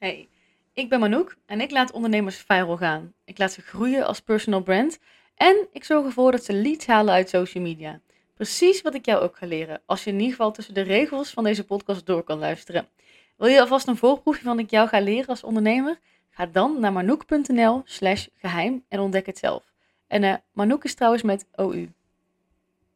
Hey, ik ben Manouk en ik laat ondernemers viral gaan. Ik laat ze groeien als personal brand en ik zorg ervoor dat ze leads halen uit social media. Precies wat ik jou ook ga leren, als je in ieder geval tussen de regels van deze podcast door kan luisteren. Wil je alvast een voorproefje van wat ik jou ga leren als ondernemer? Ga dan naar manouk.nl slash geheim en ontdek het zelf. En uh, Manouk is trouwens met OU.